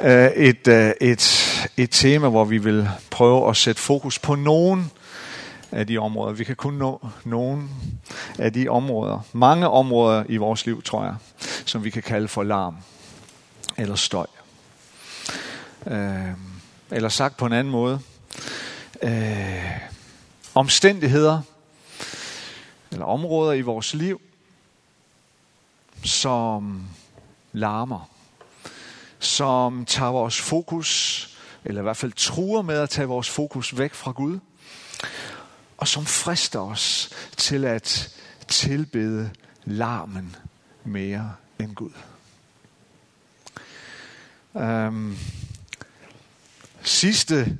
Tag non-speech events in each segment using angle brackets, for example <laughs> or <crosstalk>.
Øh, et, øh, et, et tema, hvor vi vil prøve at sætte fokus på nogen af de områder. Vi kan kun nå nogen af de områder, mange områder i vores liv, tror jeg, som vi kan kalde for larm eller støj. Øh, eller sagt på en anden måde, øh, omstændigheder eller områder i vores liv, som larmer, som tager vores fokus, eller i hvert fald truer med at tage vores fokus væk fra Gud, og som frister os til at tilbede larmen mere end Gud. Um, sidste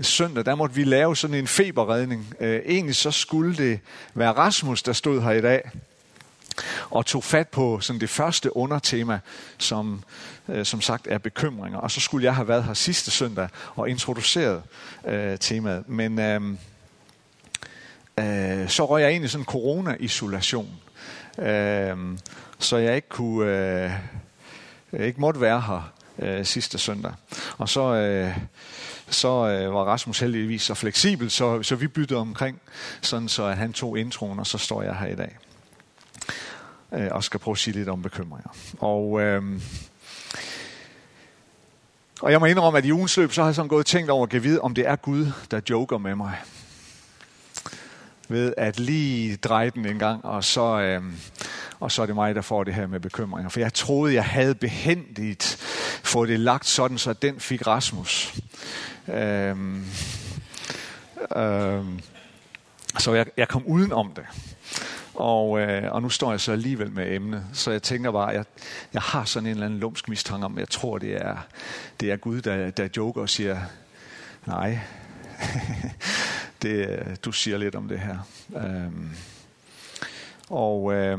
søndag, der måtte vi lave sådan en feberredning. Uh, egentlig så skulle det være Rasmus, der stod her i dag og tog fat på sådan det første undertema, som øh, som sagt er bekymringer. Og så skulle jeg have været her sidste søndag og introduceret øh, temaet. Men øh, øh, så røg jeg ind i sådan en corona-isolation. øh, så jeg ikke kunne, øh, ikke måtte være her øh, sidste søndag. Og så, øh, så øh, var Rasmus heldigvis så fleksibel, så, så vi byttede omkring, sådan så at han tog introen, og så står jeg her i dag. Øh, og skal prøve at sige lidt om bekymringer. Og, øh, og jeg må indrømme, at i ugens løb, så har jeg sådan gået og tænkt over at vide, om det er Gud, der joker med mig. Ved at lige dreje den en gang, og så... Øh, og så er det mig, der får det her med bekymringer. For jeg troede, jeg havde behendigt fået det lagt sådan, så den fik Rasmus. Øh, øh, så jeg, jeg kom uden om det. Og, øh, og nu står jeg så alligevel med emnet. Så jeg tænker bare, jeg, jeg har sådan en eller anden lumsk mistanke om, jeg tror, det er, det er Gud, der, der joker og siger, nej, <laughs> det, du siger lidt om det her. Øhm, og, øh,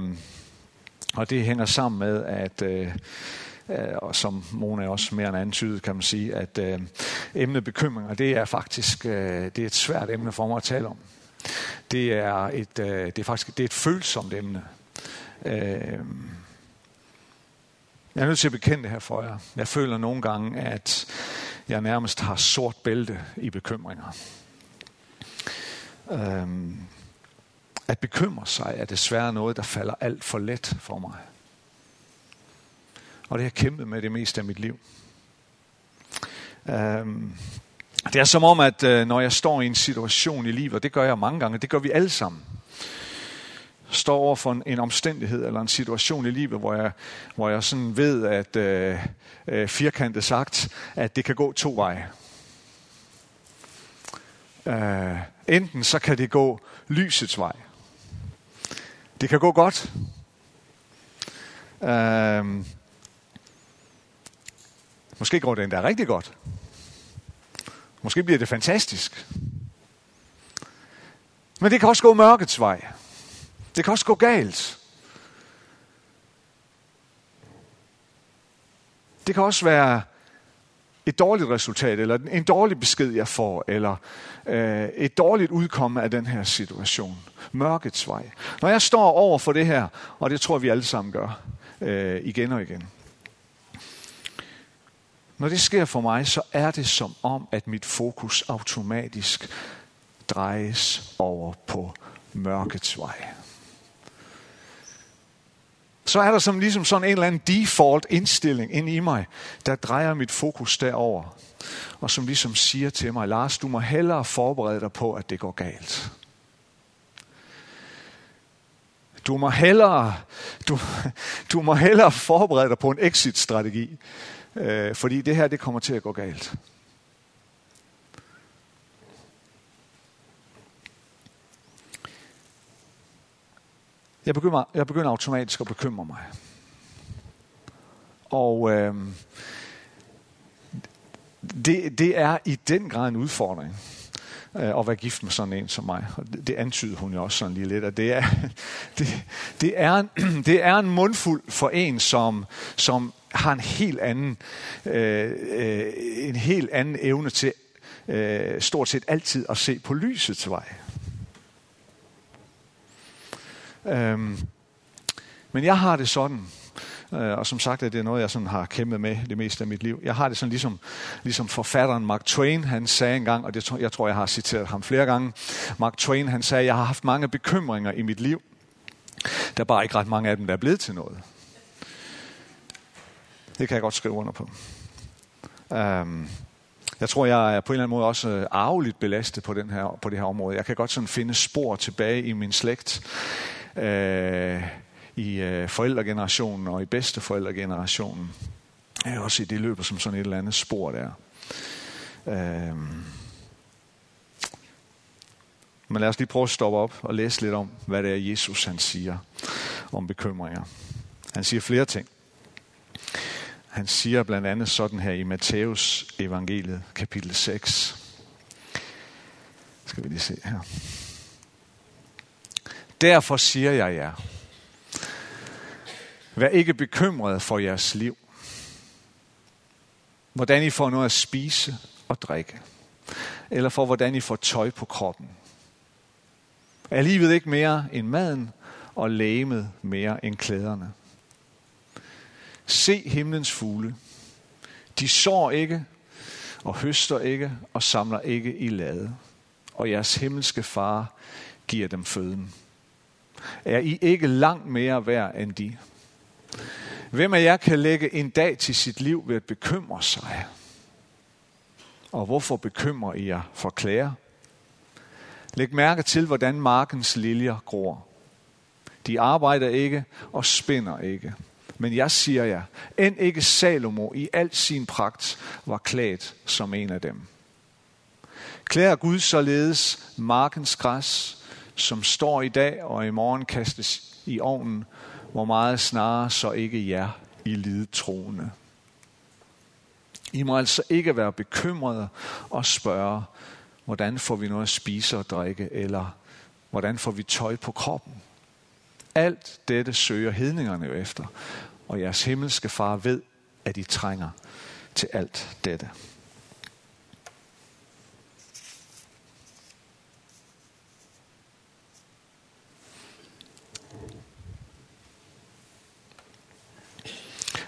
og det hænger sammen med, at øh, øh, og som Mona også mere end antydet, kan man sige, at øh, emnet bekymringer, det er faktisk øh, det er et svært emne for mig at tale om. Det er et, øh, det er faktisk det er et følsomt emne. Øh, jeg er nødt til at bekende det her for jer. Jeg føler nogle gange, at jeg nærmest har sort bælte i bekymringer. Øh, at bekymre sig er desværre noget, der falder alt for let for mig. Og det har jeg kæmpet med det meste af mit liv. Øhm, det er som om, at øh, når jeg står i en situation i livet, og det gør jeg mange gange, det gør vi alle sammen, står over for en, en omstændighed eller en situation i livet, hvor jeg, hvor jeg sådan ved, at øh, øh firkantet sagt, at det kan gå to veje. Øh, enten så kan det gå lysets vej, det kan gå godt. Øh, måske går det endda rigtig godt. Måske bliver det fantastisk. Men det kan også gå mørkets vej. Det kan også gå galt. Det kan også være et dårligt resultat, eller en dårlig besked, jeg får, eller øh, et dårligt udkomme af den her situation. Mørkets vej. Når jeg står over for det her, og det tror vi alle sammen gør, øh, igen og igen. Når det sker for mig, så er det som om, at mit fokus automatisk drejes over på mørkets vej så er der som ligesom sådan en eller anden default indstilling ind i mig, der drejer mit fokus derover. Og som ligesom siger til mig, Lars, du må hellere forberede dig på, at det går galt. Du må hellere, du, du må hellere forberede dig på en exit-strategi, øh, fordi det her det kommer til at gå galt. Jeg begynder, jeg begynder automatisk at bekymre mig. Og øh, det, det er i den grad en udfordring øh, at være gift med sådan en som mig. Og det, det antyder hun jo også sådan lige lidt, at det er, <laughs> det, det er, en, <clears throat> det er en mundfuld for en, som, som har en helt anden, øh, øh, en helt anden evne til øh, stort set altid at se på lysets vej. Øhm, men jeg har det sådan, Øh, og som sagt er det noget, jeg sådan har kæmpet med det meste af mit liv. Jeg har det sådan ligesom, ligesom forfatteren Mark Twain, han sagde engang, og det, jeg tror, jeg har citeret ham flere gange. Mark Twain, han sagde, jeg har haft mange bekymringer i mit liv. Der er bare ikke ret mange af dem, der er blevet til noget. Det kan jeg godt skrive under på. Um, jeg tror, jeg er på en eller anden måde også øh, arveligt belastet på, den her, på det her område. Jeg kan godt sådan finde spor tilbage i min slægt. Uh, i øh, forældregenerationen og i bedsteforældregenerationen. Jeg også i det løber som sådan et eller andet spor der. Øh, men lad os lige prøve at stoppe op og læse lidt om, hvad det er, Jesus han siger om bekymringer. Han siger flere ting. Han siger blandt andet sådan her i Matthæus evangeliet, kapitel 6. Skal vi lige se her. Derfor siger jeg jer, Vær ikke bekymret for jeres liv. Hvordan I får noget at spise og drikke. Eller for hvordan I får tøj på kroppen. Er livet ikke mere end maden, og lægemet mere end klæderne? Se himlens fugle. De sår ikke, og høster ikke, og samler ikke i lade. Og jeres himmelske far giver dem føden. Er I ikke langt mere værd end de? Hvem af jer kan lægge en dag til sit liv ved at bekymre sig? Og hvorfor bekymrer I jer for klæder? Læg mærke til, hvordan markens liljer gror. De arbejder ikke og spinder ikke. Men jeg siger jer, end ikke Salomo i al sin pragt var klædt som en af dem. Klæder Gud således markens græs, som står i dag og i morgen kastes i ovnen, hvor meget snarere så ikke jer i lidet troende. I må altså ikke være bekymrede og spørge, hvordan får vi noget at spise og drikke, eller hvordan får vi tøj på kroppen. Alt dette søger hedningerne jo efter, og jeres himmelske far ved, at I trænger til alt dette.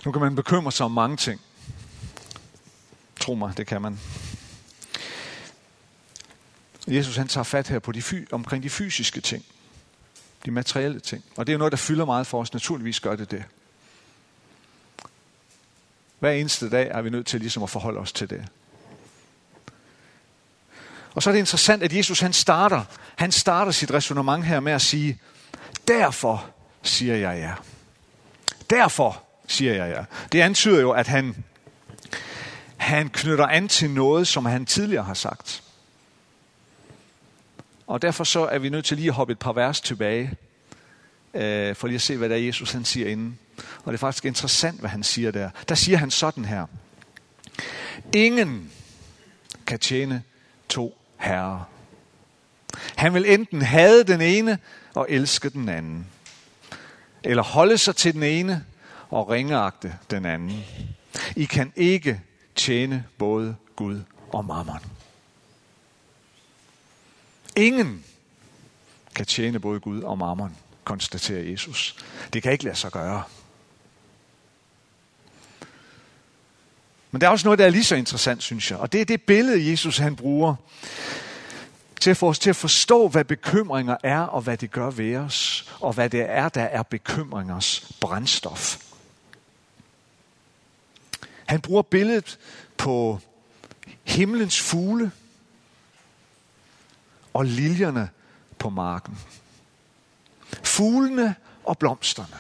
Nu kan man bekymre sig om mange ting. Tro mig, det kan man. Jesus han tager fat her på de fy, omkring de fysiske ting. De materielle ting. Og det er jo noget, der fylder meget for os. Naturligvis gør det det. Hver eneste dag er vi nødt til ligesom at forholde os til det. Og så er det interessant, at Jesus han starter, han starter sit resonemang her med at sige, derfor siger jeg ja. Derfor siger jeg ja. Det antyder jo, at han, han knytter an til noget, som han tidligere har sagt. Og derfor så er vi nødt til lige at hoppe et par vers tilbage, øh, for lige at se, hvad der Jesus han siger inden. Og det er faktisk interessant, hvad han siger der. Der siger han sådan her. Ingen kan tjene to herrer. Han vil enten hade den ene og elske den anden. Eller holde sig til den ene og ringeagte den anden. I kan ikke tjene både Gud og mammon. Ingen kan tjene både Gud og mammon, konstaterer Jesus. Det kan ikke lade sig gøre. Men der er også noget, der er lige så interessant, synes jeg. Og det er det billede, Jesus han bruger til at få os til at forstå, hvad bekymringer er, og hvad det gør ved os, og hvad det er, der er bekymringers brændstof. Han bruger billedet på himlens fugle og liljerne på marken. Fuglene og blomsterne.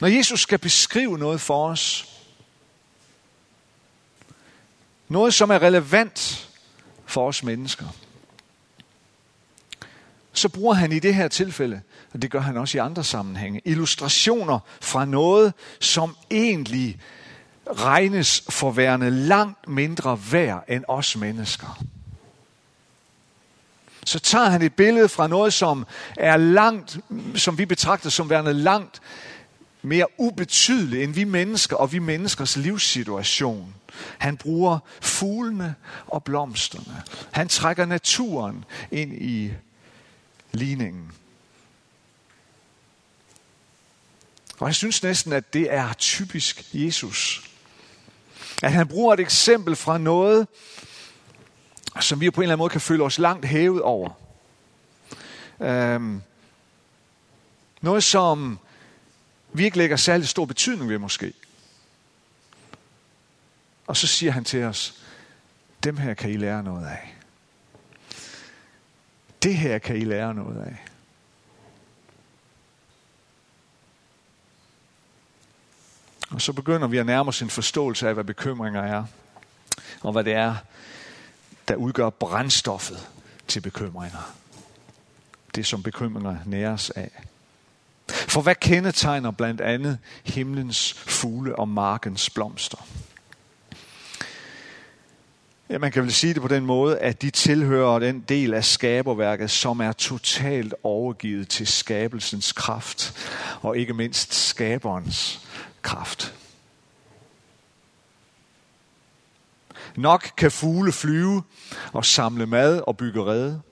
Når Jesus skal beskrive noget for os, noget som er relevant for os mennesker, så bruger han i det her tilfælde, og det gør han også i andre sammenhænge, illustrationer fra noget, som egentlig regnes for værende langt mindre værd end os mennesker. Så tager han et billede fra noget, som er langt, som vi betragter som værende langt mere ubetydeligt end vi mennesker og vi menneskers livssituation. Han bruger fuglene og blomsterne. Han trækker naturen ind i ligningen. Og jeg synes næsten, at det er typisk Jesus. At han bruger et eksempel fra noget, som vi på en eller anden måde kan føle os langt hævet over. Øhm, noget, som vi ikke lægger særlig stor betydning ved måske. Og så siger han til os, dem her kan I lære noget af. Det her kan I lære noget af. Og så begynder vi at nærme os en forståelse af, hvad bekymringer er, og hvad det er, der udgør brændstoffet til bekymringer. Det, som bekymringer næres af. For hvad kendetegner blandt andet himlens fugle og markens blomster? Ja, man kan vel sige det på den måde, at de tilhører den del af skaberværket, som er totalt overgivet til skabelsens kraft, og ikke mindst skaberens kraft. Nok kan fugle flyve og samle mad og bygge rede.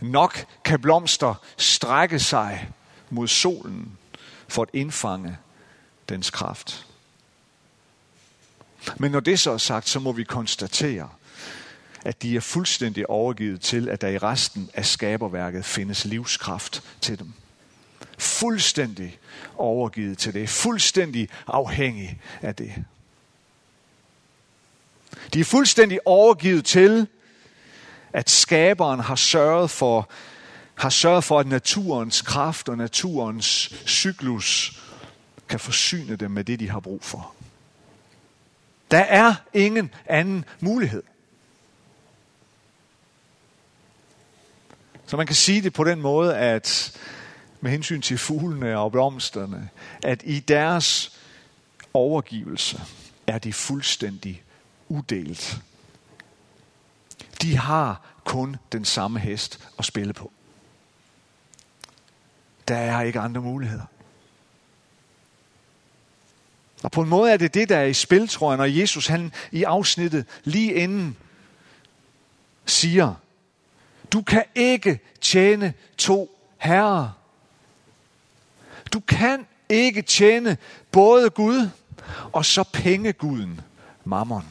Nok kan blomster strække sig mod solen for at indfange dens kraft. Men når det så er sagt, så må vi konstatere, at de er fuldstændig overgivet til, at der i resten af skaberværket findes livskraft til dem. Fuldstændig overgivet til det. Fuldstændig afhængig af det. De er fuldstændig overgivet til, at skaberen har sørget for, har sørget for, at naturens kraft og naturens cyklus kan forsyne dem med det, de har brug for. Der er ingen anden mulighed. Så man kan sige det på den måde, at med hensyn til fuglene og blomsterne, at i deres overgivelse er det fuldstændig udelt. De har kun den samme hest at spille på. Der er ikke andre muligheder. Og på en måde er det det, der er i spil, tror jeg, når Jesus han i afsnittet lige inden siger, du kan ikke tjene to herrer. Du kan ikke tjene både Gud og så pengeguden, mammon.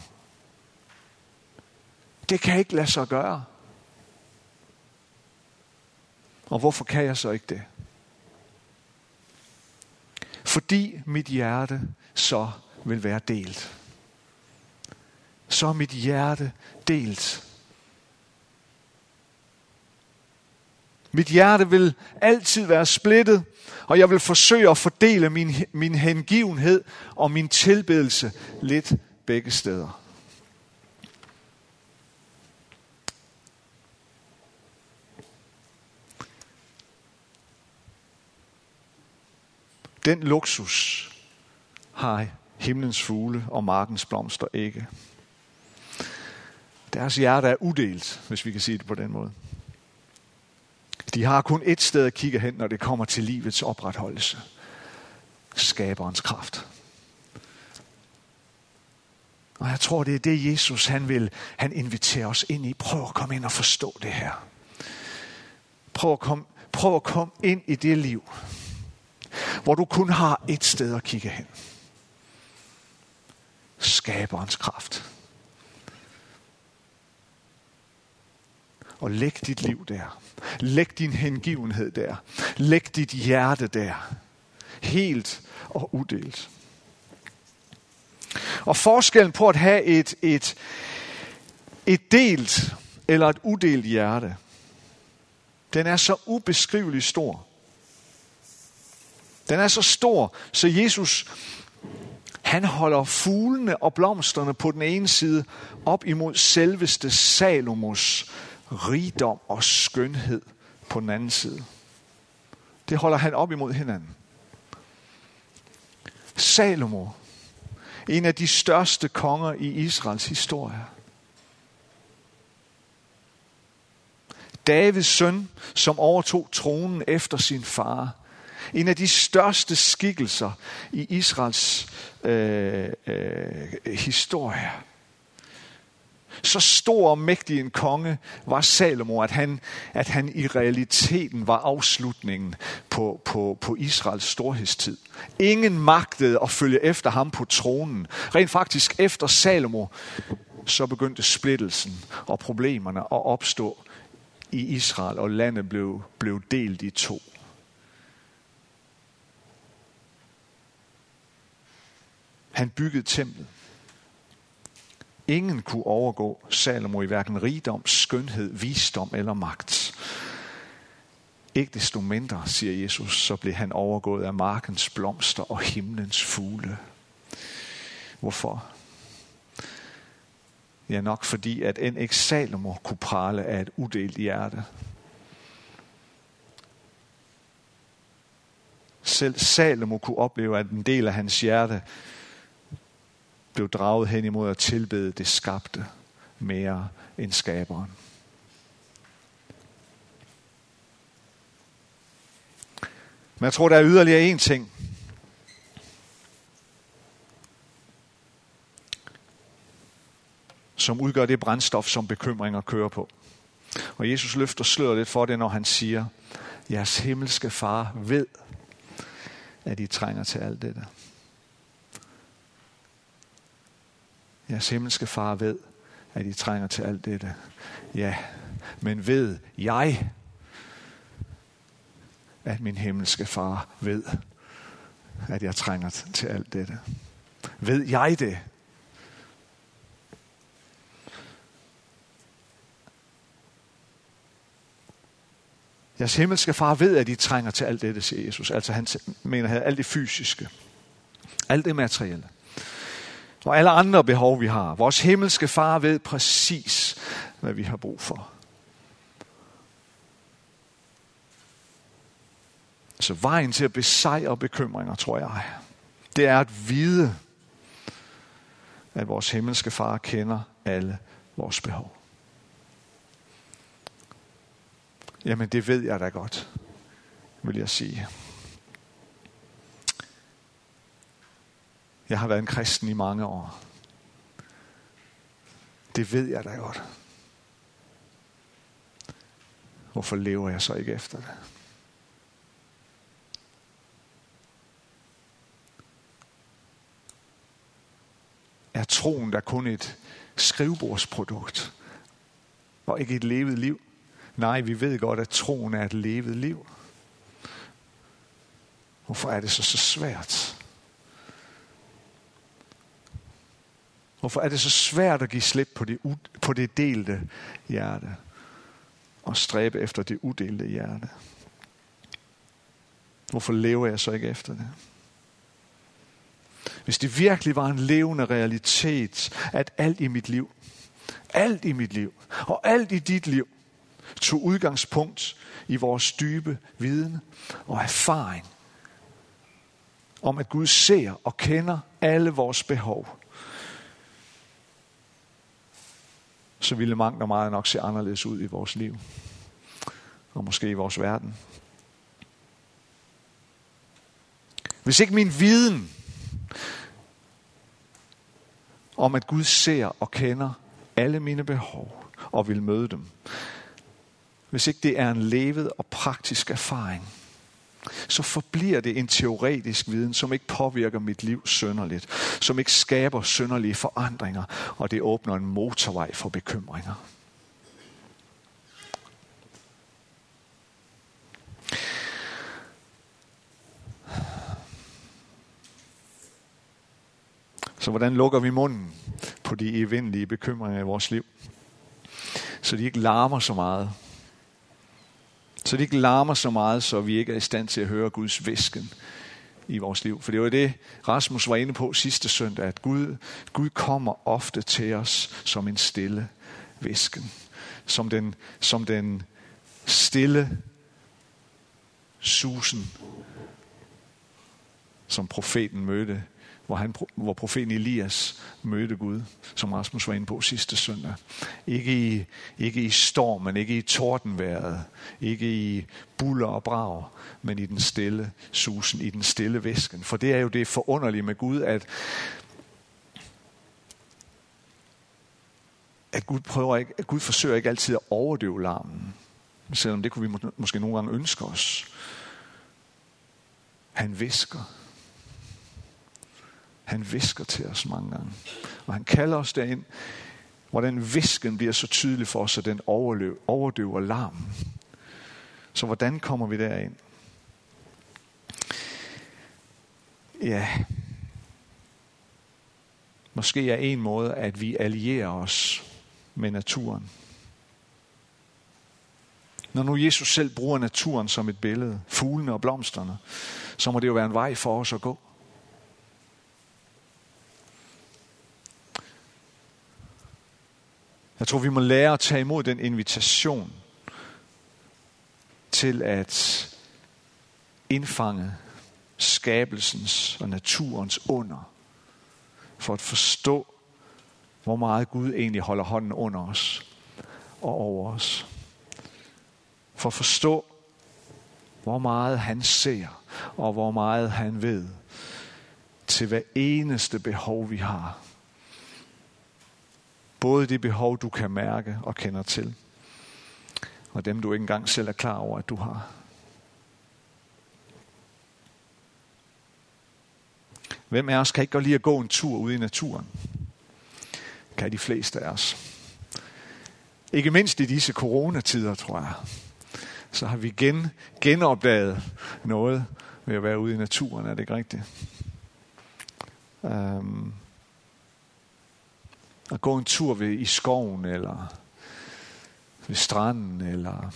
Det kan ikke lade sig gøre. Og hvorfor kan jeg så ikke det? Fordi mit hjerte så vil være delt. Så er mit hjerte delt. Mit hjerte vil altid være splittet, og jeg vil forsøge at fordele min, min hengivenhed og min tilbedelse lidt begge steder. Den luksus har himlens fugle og markens blomster ikke. Deres hjerte er udelt, hvis vi kan sige det på den måde. De har kun et sted at kigge hen, når det kommer til livets opretholdelse. Skaberens kraft. Og jeg tror, det er det, Jesus han vil. Han inviterer os ind i. Prøv at komme ind og forstå det her. Prøv at komme, prøv at komme ind i det liv, hvor du kun har et sted at kigge hen. Skaberens kraft. Og læg dit liv der. Læg din hengivenhed der. Læg dit hjerte der. Helt og udelt. Og forskellen på at have et, et, et delt eller et udelt hjerte, den er så ubeskrivelig stor. Den er så stor, så Jesus han holder fuglene og blomsterne på den ene side op imod selveste Salomos rigdom og skønhed på den anden side. Det holder han op imod hinanden. Salomo, en af de største konger i Israels historie. Davids søn, som overtog tronen efter sin far. En af de største skikkelser i Israels øh, øh, historie. Så stor og mægtig en konge var Salomo, at han, at han i realiteten var afslutningen på, på, på Israels storhedstid. Ingen magtede at følge efter ham på tronen. Rent faktisk efter Salomo, så begyndte splittelsen og problemerne at opstå i Israel, og landet blev, blev delt i to. Han byggede templet. Ingen kunne overgå Salomo i hverken rigdom, skønhed, visdom eller magt. Ikke desto mindre, siger Jesus, så blev han overgået af markens blomster og himlens fugle. Hvorfor? Ja, nok fordi, at en ikke Salomo kunne prale af et uddelt hjerte. Selv Salomo kunne opleve, at en del af hans hjerte blev draget hen imod at tilbede det skabte mere end skaberen. Men jeg tror, der er yderligere en ting. som udgør det brændstof, som bekymringer kører på. Og Jesus løfter sløret lidt for det, når han siger, jeres himmelske far ved, at I trænger til alt det der. Jeres himmelske far ved, at I trænger til alt dette. Ja, men ved jeg, at min himmelske far ved, at jeg trænger til alt dette. Ved jeg det? Jeres himmelske far ved, at I trænger til alt dette, siger Jesus. Altså han mener her alt det fysiske. Alt det materielle og alle andre behov, vi har. Vores himmelske far ved præcis, hvad vi har brug for. Så vejen til at besejre bekymringer, tror jeg, det er at vide, at vores himmelske far kender alle vores behov. Jamen, det ved jeg da godt, vil jeg sige. Jeg har været en kristen i mange år. Det ved jeg da godt. Hvorfor lever jeg så ikke efter det? Er troen der kun et skrivebordsprodukt, og ikke et levet liv? Nej, vi ved godt, at troen er et levet liv. Hvorfor er det så, så svært? Hvorfor er det så svært at give slip på det, på det delte hjerte og stræbe efter det udelte hjerte? Hvorfor lever jeg så ikke efter det? Hvis det virkelig var en levende realitet, at alt i mit liv, alt i mit liv og alt i dit liv tog udgangspunkt i vores dybe viden og erfaring om, at Gud ser og kender alle vores behov, så ville mangt og meget nok se anderledes ud i vores liv. Og måske i vores verden. Hvis ikke min viden om, at Gud ser og kender alle mine behov og vil møde dem, hvis ikke det er en levet og praktisk erfaring, så forbliver det en teoretisk viden, som ikke påvirker mit liv sønderligt, som ikke skaber sønderlige forandringer, og det åbner en motorvej for bekymringer. Så hvordan lukker vi munden på de evindelige bekymringer i vores liv? Så de ikke larmer så meget, så det ikke larmer så meget, så vi ikke er i stand til at høre Guds væsken i vores liv. For det var det, Rasmus var inde på sidste søndag, at Gud, Gud kommer ofte til os som en stille væsken. Som den, som den stille susen, som profeten mødte hvor, han, hvor profeten Elias mødte Gud, som Rasmus var inde på sidste søndag. Ikke i, ikke i stormen, ikke i tordenværet, ikke i buller og brag, men i den stille susen, i den stille væsken. For det er jo det forunderlige med Gud, at at Gud, prøver ikke, at Gud forsøger ikke altid at overdøve larmen, selvom det kunne vi må, måske nogle gange ønske os. Han visker. Han visker til os mange gange. Og han kalder os derind, hvor den visken bliver så tydelig for os, at den overløb, overdøver larmen. Så hvordan kommer vi derind? Ja, måske er en måde, at vi allierer os med naturen. Når nu Jesus selv bruger naturen som et billede, fuglene og blomsterne, så må det jo være en vej for os at gå. Jeg tror, vi må lære at tage imod den invitation til at indfange skabelsens og naturens under, for at forstå, hvor meget Gud egentlig holder hånden under os og over os. For at forstå, hvor meget han ser, og hvor meget han ved til hver eneste behov, vi har. Både de behov, du kan mærke og kender til, og dem, du ikke engang selv er klar over, at du har. Hvem af os kan ikke godt lide at gå en tur ude i naturen? Kan de fleste af os. Ikke mindst i disse coronatider, tror jeg. Så har vi gen, genopdaget noget ved at være ude i naturen, er det ikke rigtigt? Um, at gå en tur ved, i skoven, eller ved stranden, eller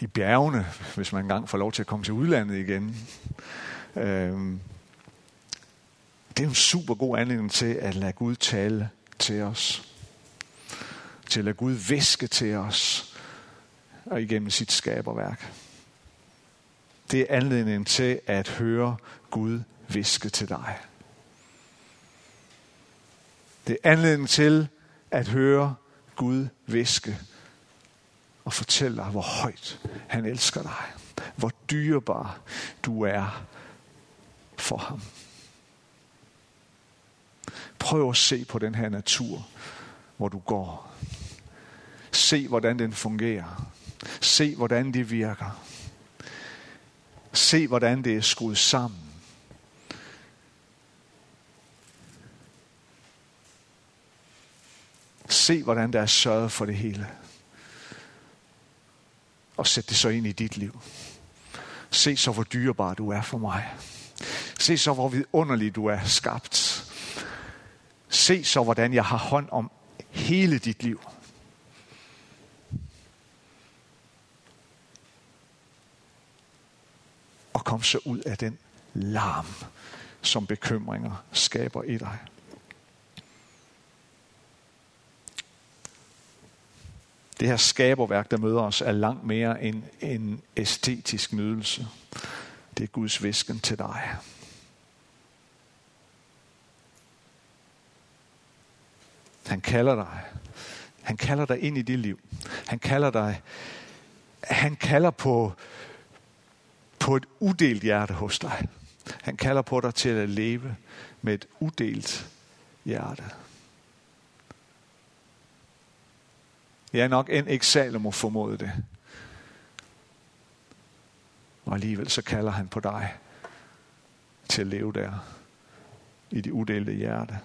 i bjergene, hvis man engang får lov til at komme til udlandet igen. Øhm, det er en super god anledning til at lade Gud tale til os. Til at lade Gud væske til os og igennem sit skaberværk. Det er anledningen til at høre Gud viske til dig. Det er anledning til at høre Gud viske og fortælle dig, hvor højt han elsker dig. Hvor dyrebar du er for ham. Prøv at se på den her natur, hvor du går. Se, hvordan den fungerer. Se, hvordan det virker. Se, hvordan det er skruet sammen. Se, hvordan der er sørget for det hele. Og sæt det så ind i dit liv. Se så, hvor dyrebar du er for mig. Se så, hvor vidunderlig du er skabt. Se så, hvordan jeg har hånd om hele dit liv. Og kom så ud af den larm, som bekymringer skaber i dig. Det her skaberværk, der møder os, er langt mere end en æstetisk nydelse. Det er Guds visken til dig. Han kalder dig. Han kalder dig ind i dit liv. Han kalder dig. Han kalder på, på et udelt hjerte hos dig. Han kalder på dig til at leve med et udelt hjerte. Ja, nok end ikke Salomo formåede det. Og alligevel så kalder han på dig til at leve der i det udelte hjerte.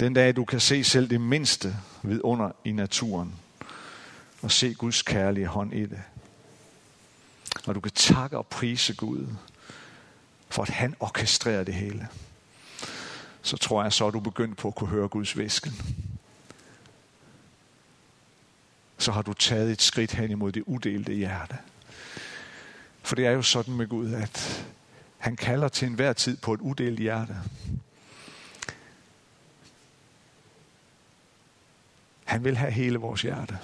Den dag du kan se selv det mindste vidunder i naturen og se Guds kærlige hånd i det. Og du kan takke og prise Gud for at han orkestrerer det hele. Så tror jeg, så er du begyndt på at kunne høre Guds væsken. Så har du taget et skridt hen imod det udelte hjerte. For det er jo sådan med Gud, at han kalder til enhver tid på et udelt hjerte. Han vil have hele vores hjerte.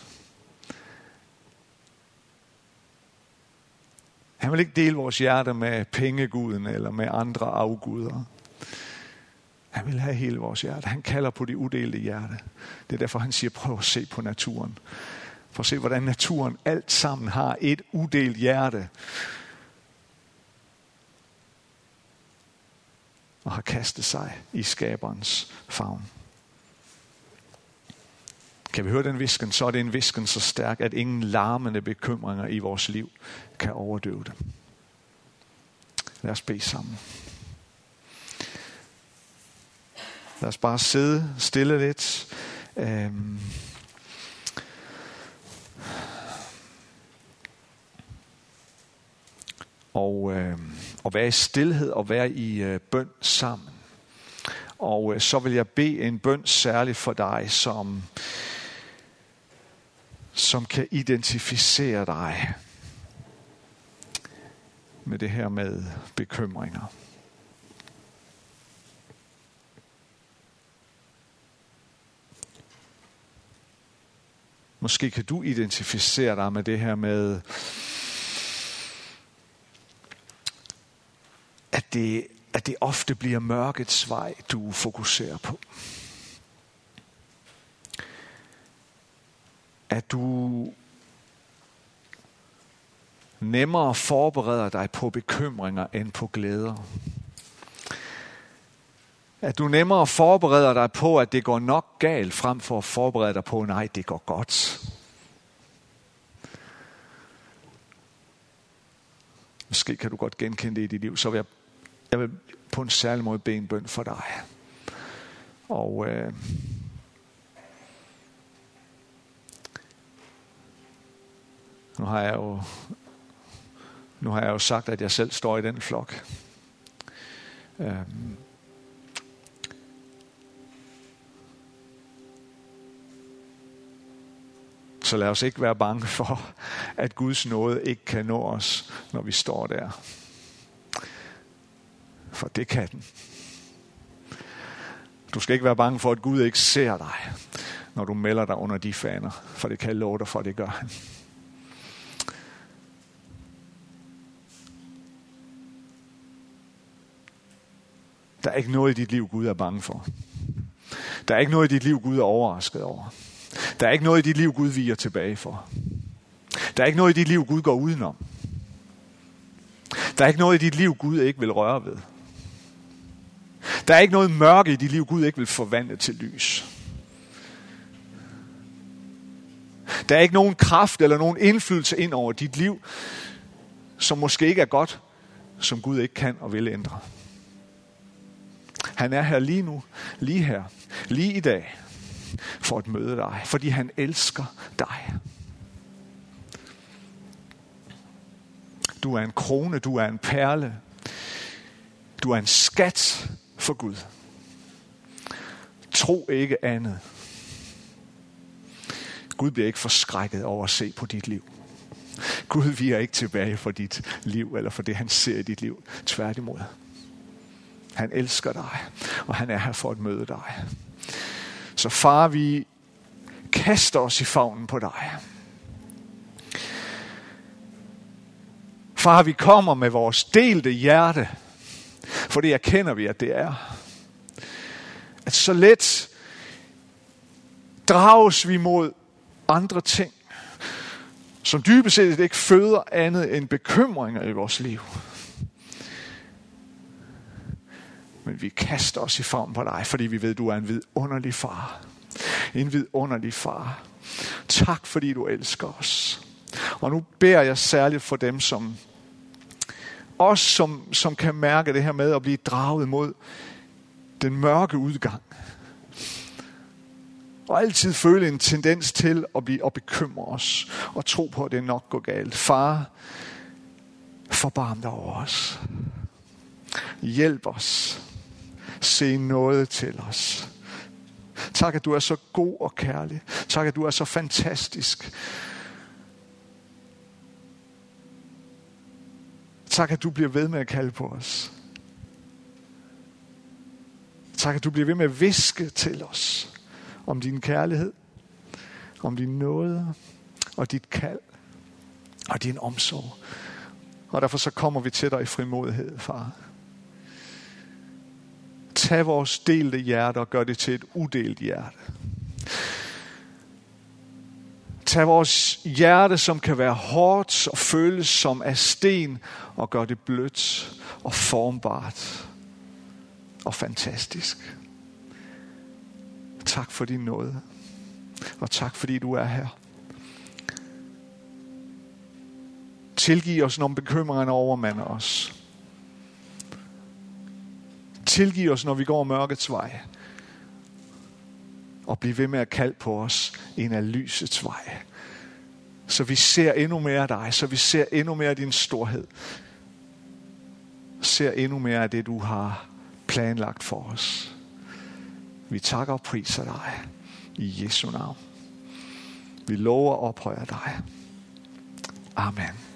Han vil ikke dele vores hjerte med pengeguden eller med andre afguder. Han vil have hele vores hjerte. Han kalder på det udelte hjerte. Det er derfor, han siger, prøv at se på naturen. Prøv at se, hvordan naturen alt sammen har et udelt hjerte. og har kastet sig i skaberens favn. Kan vi høre den visken, så er det en visken så stærk, at ingen larmende bekymringer i vores liv kan overdøve det. Lad os bede sammen. Lad os bare sidde stille lidt. Øhm. Og, øh, og være i stillhed og være i øh, bøn sammen. Og øh, så vil jeg bede en bøn særligt for dig, som, som kan identificere dig med det her med bekymringer. Måske kan du identificere dig med det her med, at det, at det ofte bliver mørkets vej, du fokuserer på. At du nemmere forbereder dig på bekymringer end på glæder. At du nemmere forbereder dig på, at det går nok galt, frem for at forberede dig på, nej, det går godt. Måske kan du godt genkende det i dit liv, så vil jeg, jeg vil på en særlig måde bede en bøn for dig. Og øh, nu har jeg jo nu har jeg jo sagt, at jeg selv står i den flok. Øh, Så lad os ikke være bange for, at Guds nåde ikke kan nå os, når vi står der. For det kan den. Du skal ikke være bange for, at Gud ikke ser dig, når du melder dig under de faner. For det kan jeg love dig for, det gør han. Der er ikke noget i dit liv, Gud er bange for. Der er ikke noget i dit liv, Gud er overrasket over. Der er ikke noget i dit liv, Gud viger tilbage for. Der er ikke noget i dit liv, Gud går udenom. Der er ikke noget i dit liv, Gud ikke vil røre ved. Der er ikke noget mørke i dit liv, Gud ikke vil forvandle til lys. Der er ikke nogen kraft eller nogen indflydelse ind over dit liv, som måske ikke er godt, som Gud ikke kan og vil ændre. Han er her lige nu, lige her, lige i dag for at møde dig, fordi han elsker dig. Du er en krone, du er en perle, du er en skat for Gud. Tro ikke andet. Gud bliver ikke forskrækket over at se på dit liv. Gud viger ikke tilbage for dit liv, eller for det, han ser i dit liv. Tværtimod. Han elsker dig, og han er her for at møde dig. Så far, vi kaster os i favnen på dig. Far, vi kommer med vores delte hjerte, for det erkender vi, at det er. At så let drages vi mod andre ting, som dybest set ikke føder andet end bekymringer i vores liv. Men vi kaster os i form på dig, fordi vi ved, at du er en vidunderlig far. En vidunderlig far. Tak, fordi du elsker os. Og nu beder jeg særligt for dem, som os, som, som kan mærke det her med at blive draget mod den mørke udgang. Og altid føle en tendens til at, blive, at bekymre os og tro på, at det nok går galt. Far, forbarm dig over os. Hjælp os se noget til os. Tak, at du er så god og kærlig. Tak, at du er så fantastisk. Tak, at du bliver ved med at kalde på os. Tak, at du bliver ved med at viske til os om din kærlighed, om din nåde og dit kald og din omsorg. Og derfor så kommer vi til dig i frimodighed, far tage vores delte hjerte og gøre det til et udelt hjerte. Tag vores hjerte, som kan være hårdt og føles som af sten, og gør det blødt og formbart og fantastisk. Tak for din nåde. Og tak fordi du er her. Tilgiv os, når bekymringerne overmander os. Tilgiv os, når vi går mørkets vej. Og bliv ved med at kalde på os en af lysets vej. Så vi ser endnu mere af dig, så vi ser endnu mere af din storhed. Ser endnu mere af det, du har planlagt for os. Vi takker og priser dig i Jesu navn. Vi lover og ophøjer dig. Amen.